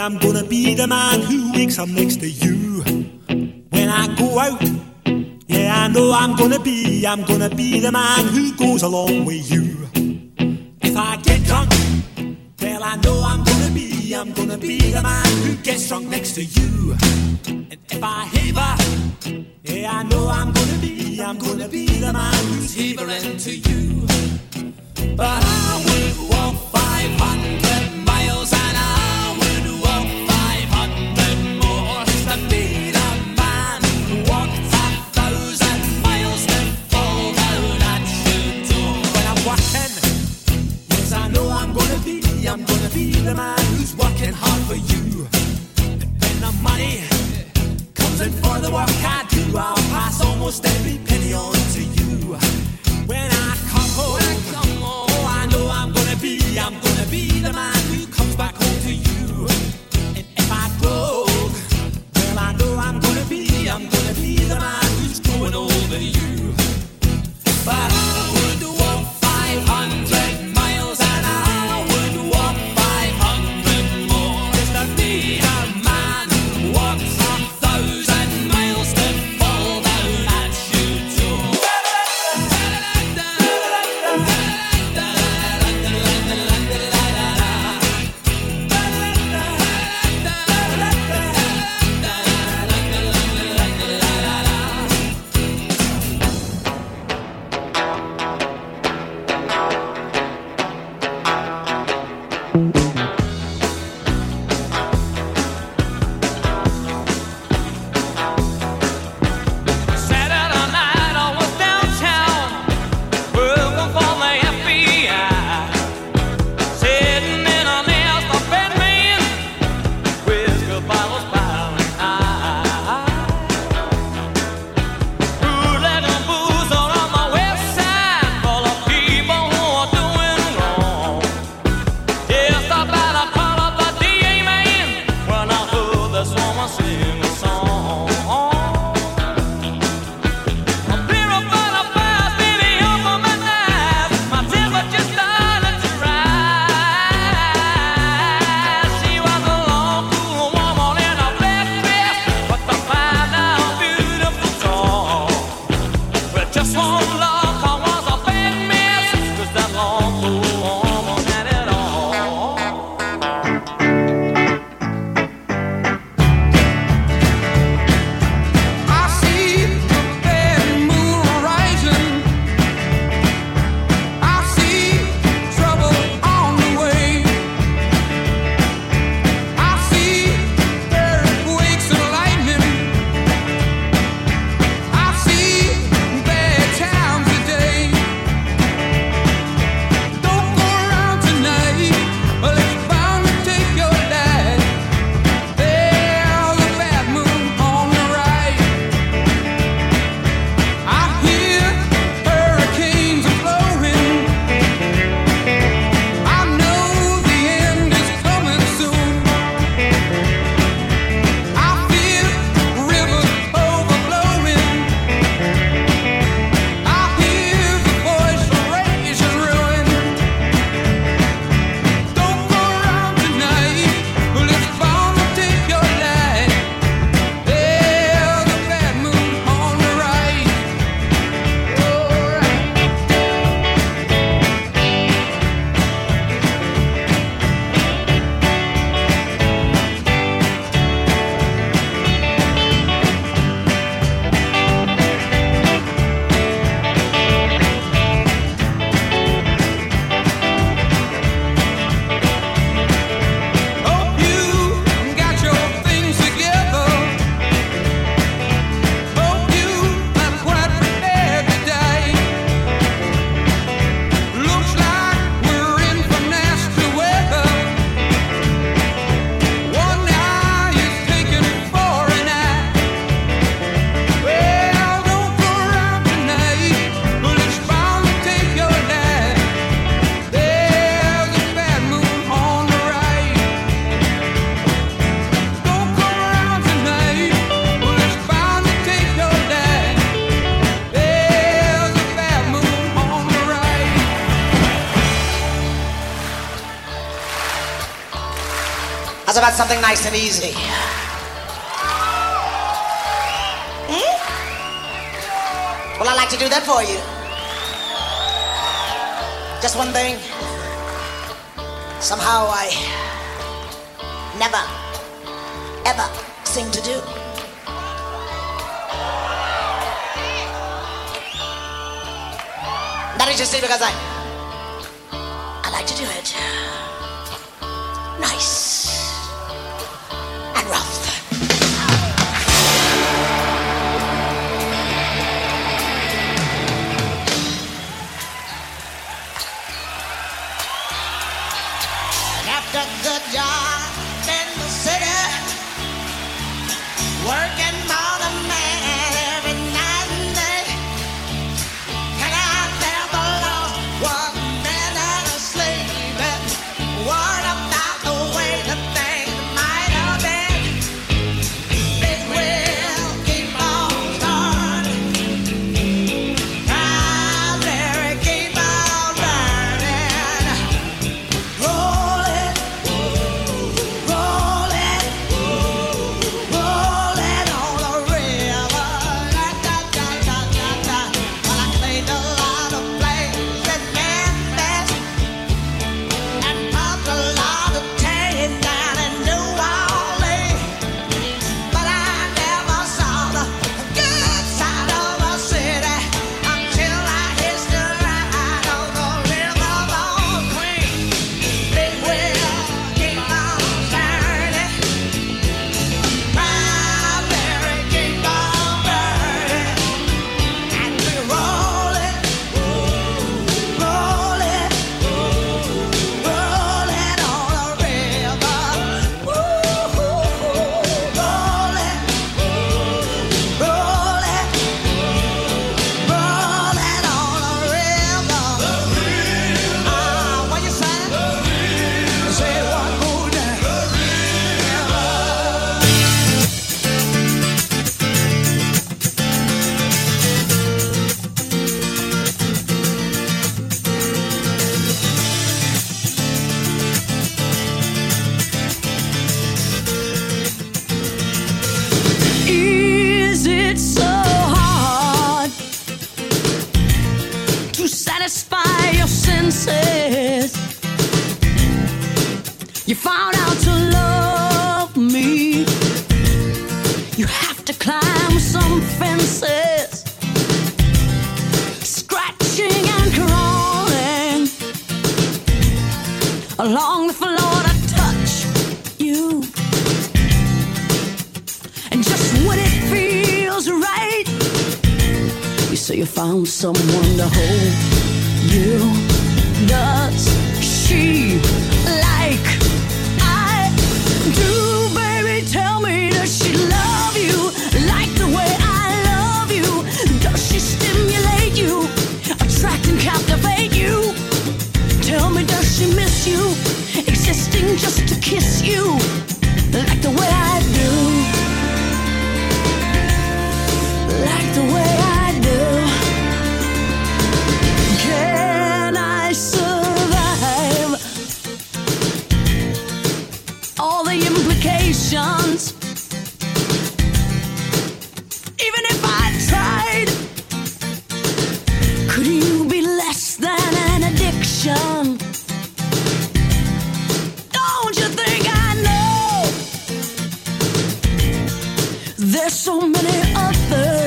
I'm gonna be the man who wakes up next to you when I go out. Yeah, I know I'm gonna be, I'm gonna be the man who goes along with you. something nice and easy. Hmm? Well, I'd like to do that for you. Just one thing. Somehow I never, ever seem to do. That is just because I. so many others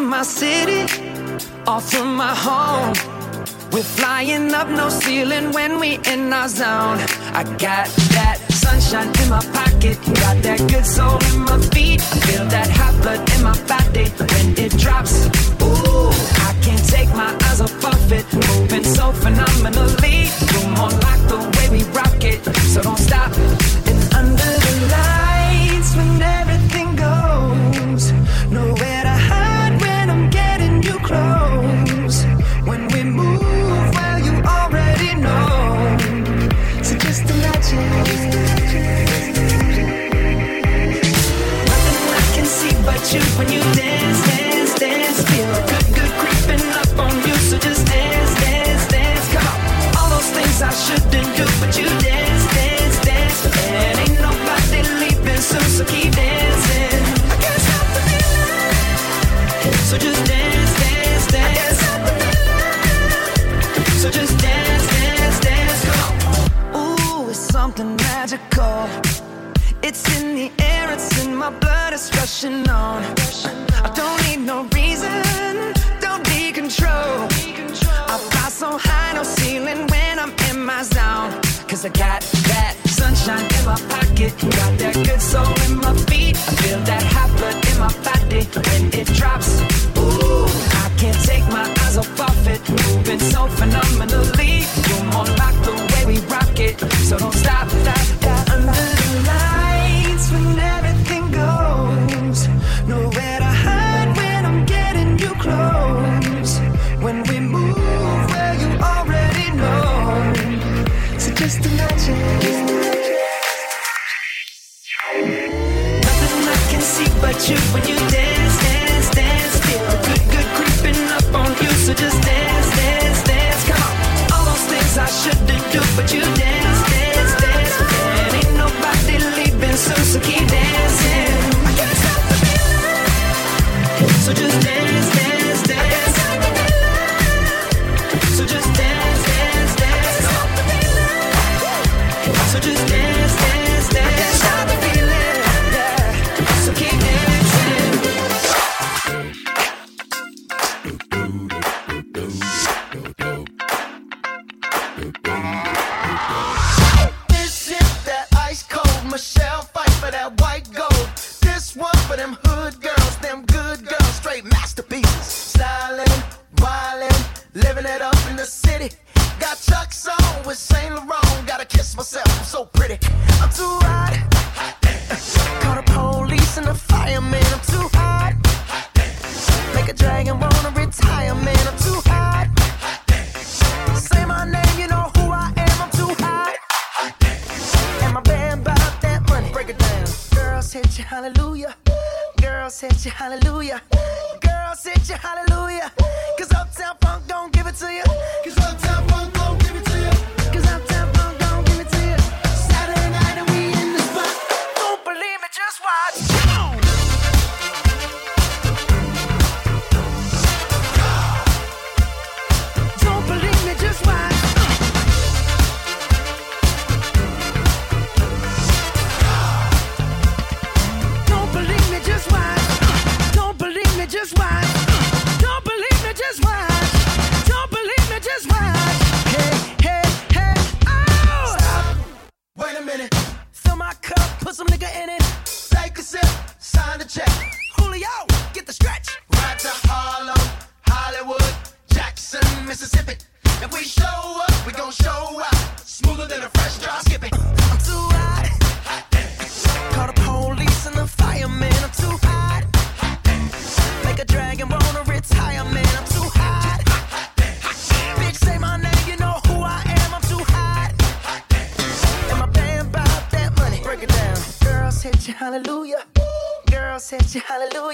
from my city, all from my home. We're flying up no ceiling when we in our zone. I got that sunshine in my pocket, got that good soul in my feet. Feel that hot blood in my body when it drops. Ooh, I can't take my eyes off of it, moving so phenomenally. Room on It's so the stretch. Right to Harlem, Hollywood, Jackson, Mississippi. If we show up, we gon' show out. Smoother than a fresh drop. Skip it. I'm too hot. hot Call the police and the fireman. I'm too hot. hot Make a dragon on a retirement. I'm too hot. hot Bitch, say my name, you know who I am. I'm too hot. And my band that money. Break it down. Girls hit hallelujah. Girls hit you, hallelujah.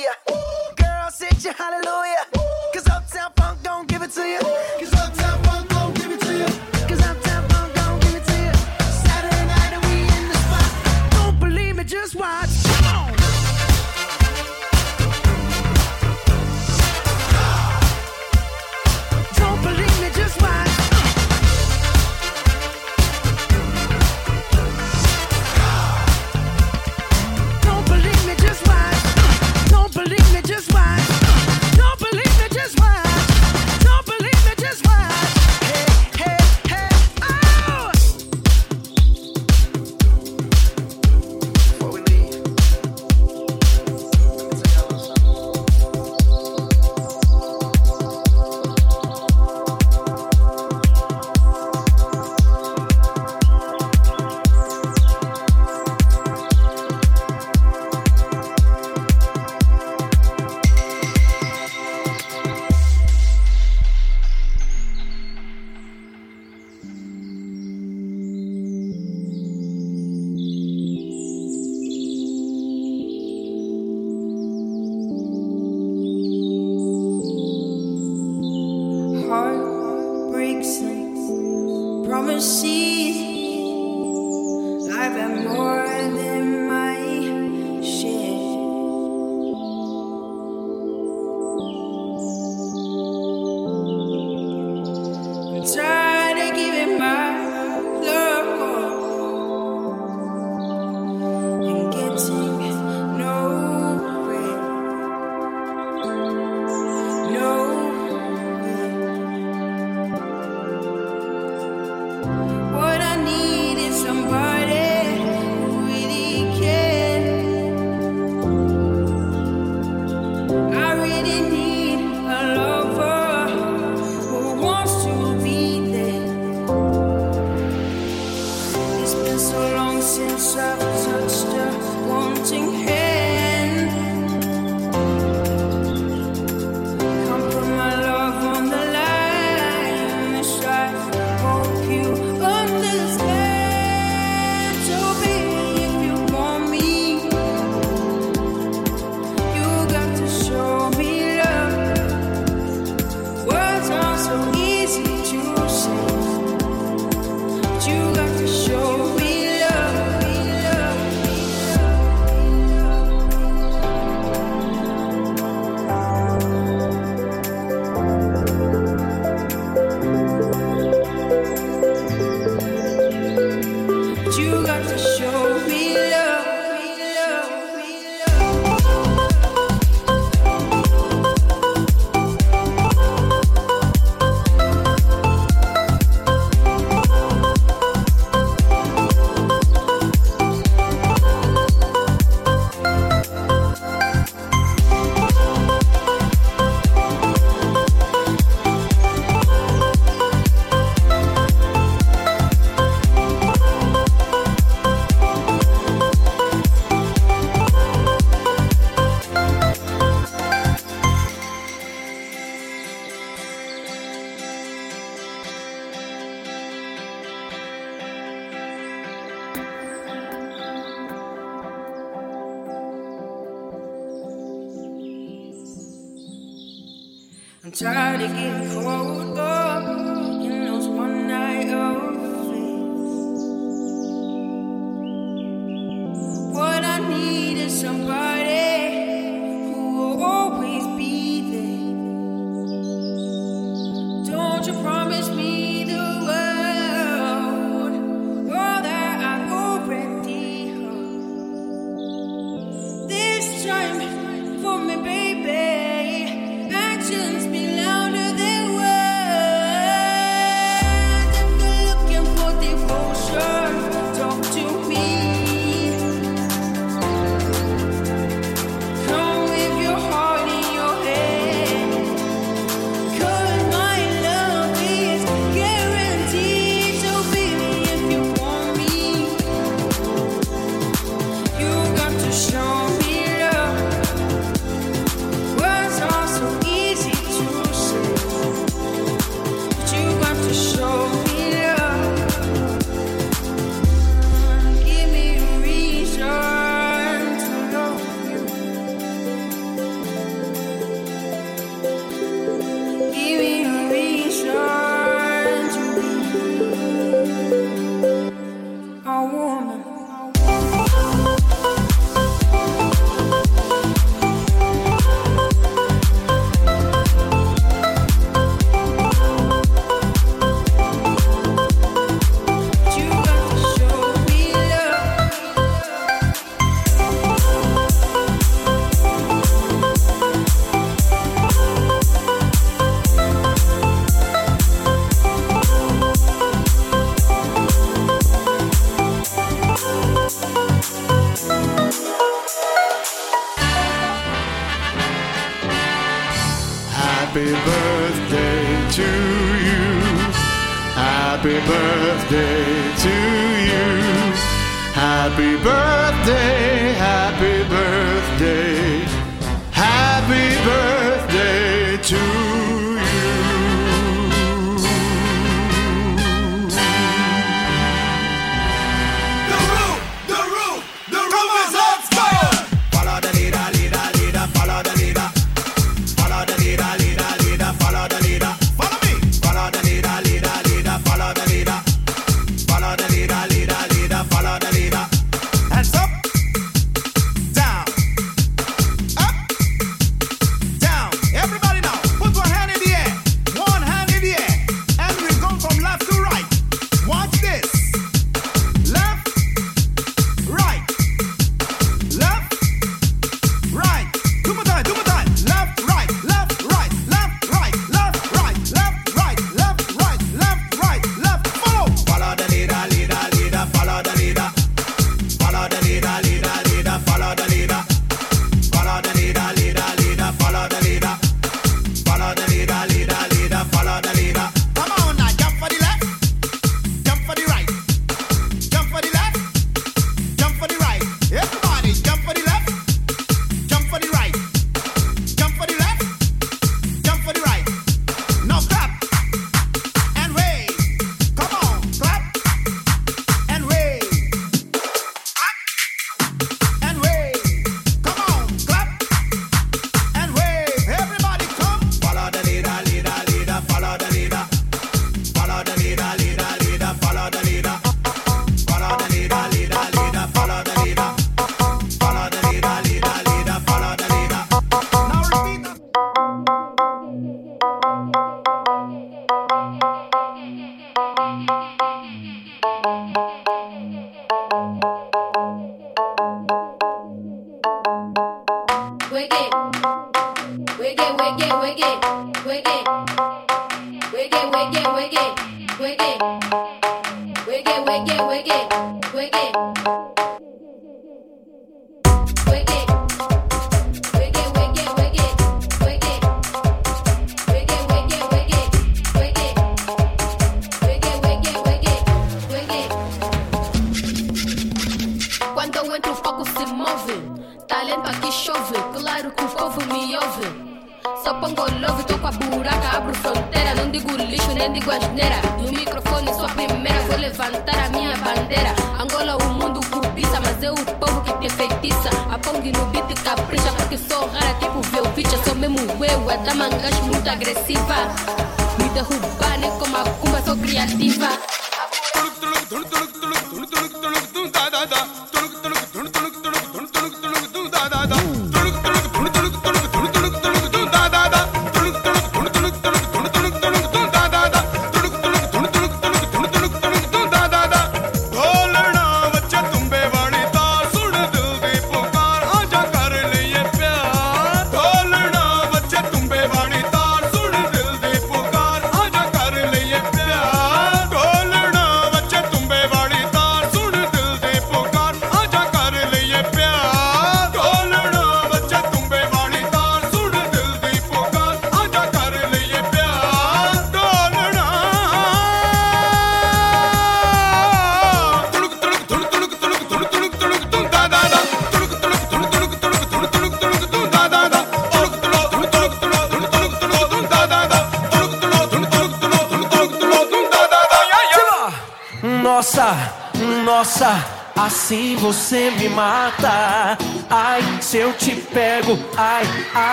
Time for me, baby. Actions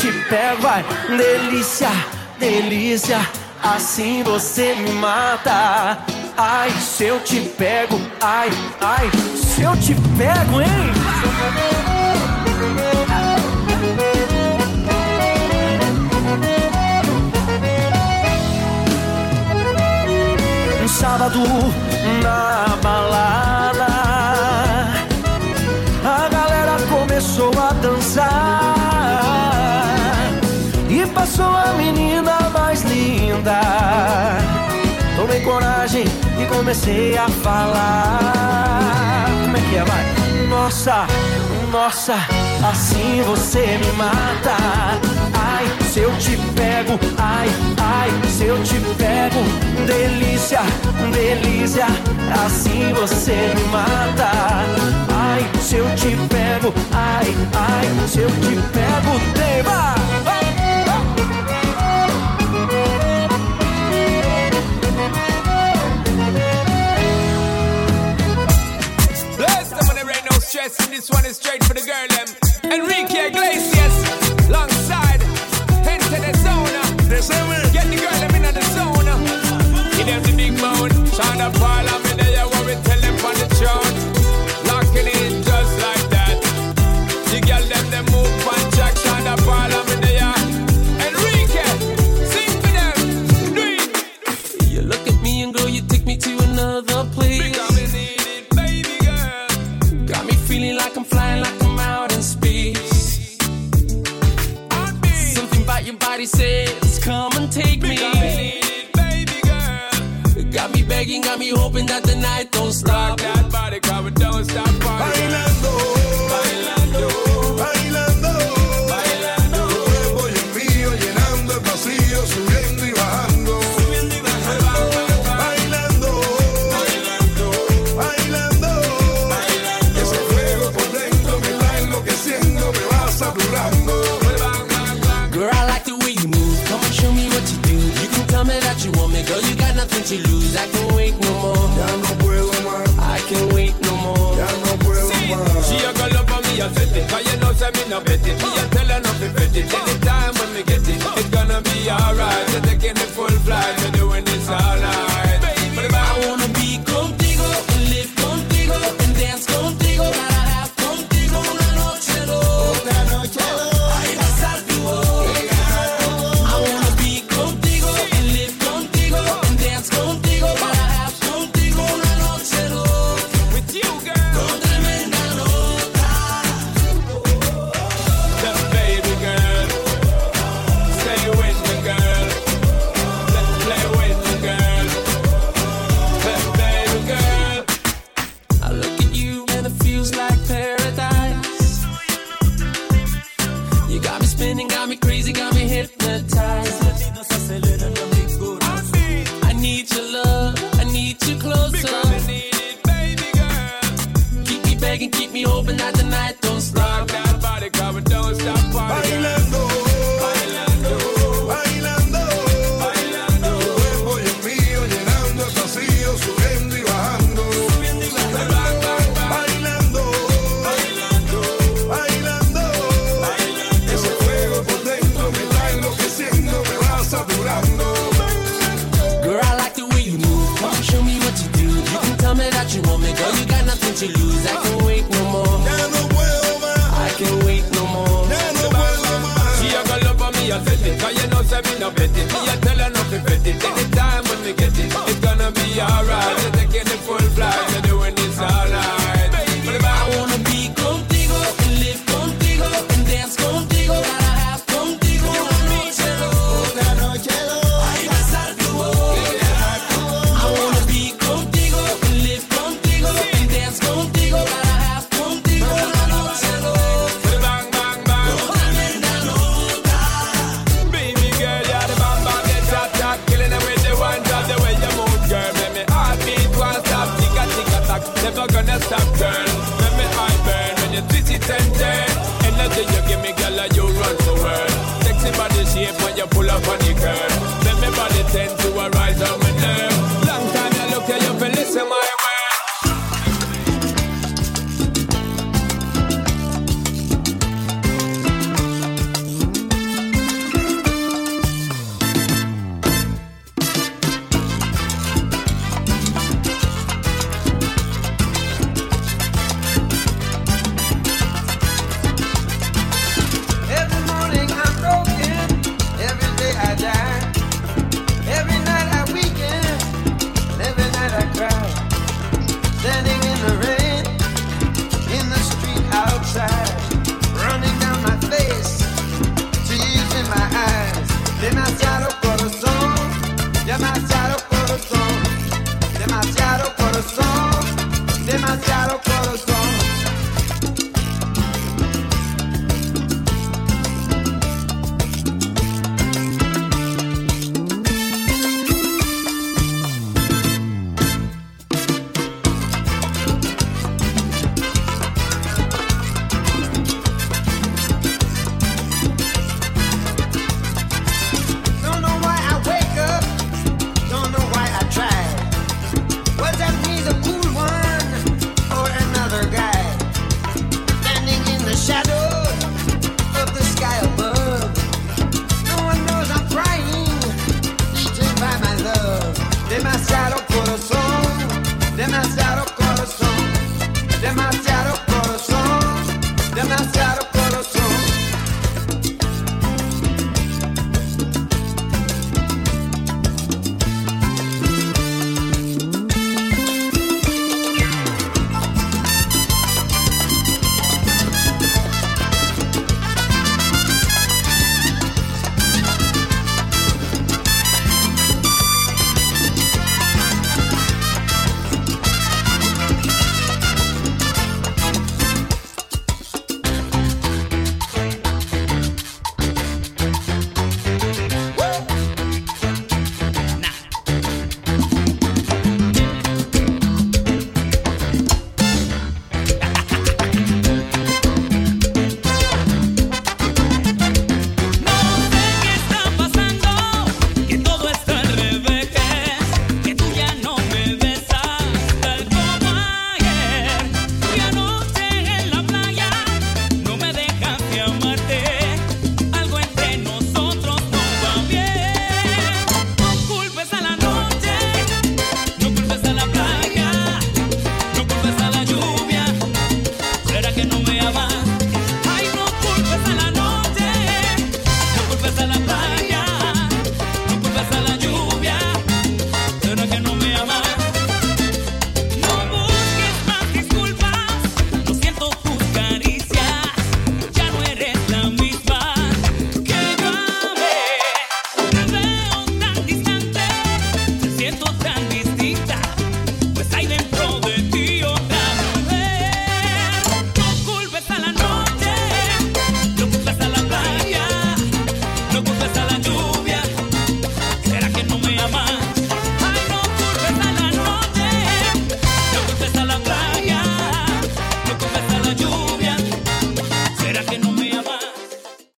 te pego, vai. Delícia, delícia, assim você me mata. Ai, se eu te pego, ai, ai, se eu te pego, hein? Um sábado coragem e comecei a falar. Como é que é, vai? Nossa, nossa, assim você me mata. Ai, se eu te pego, ai, ai, se eu te pego. Delícia, delícia, assim você me mata. Ai, se eu te pego, ai, ai, se eu te pego, tema.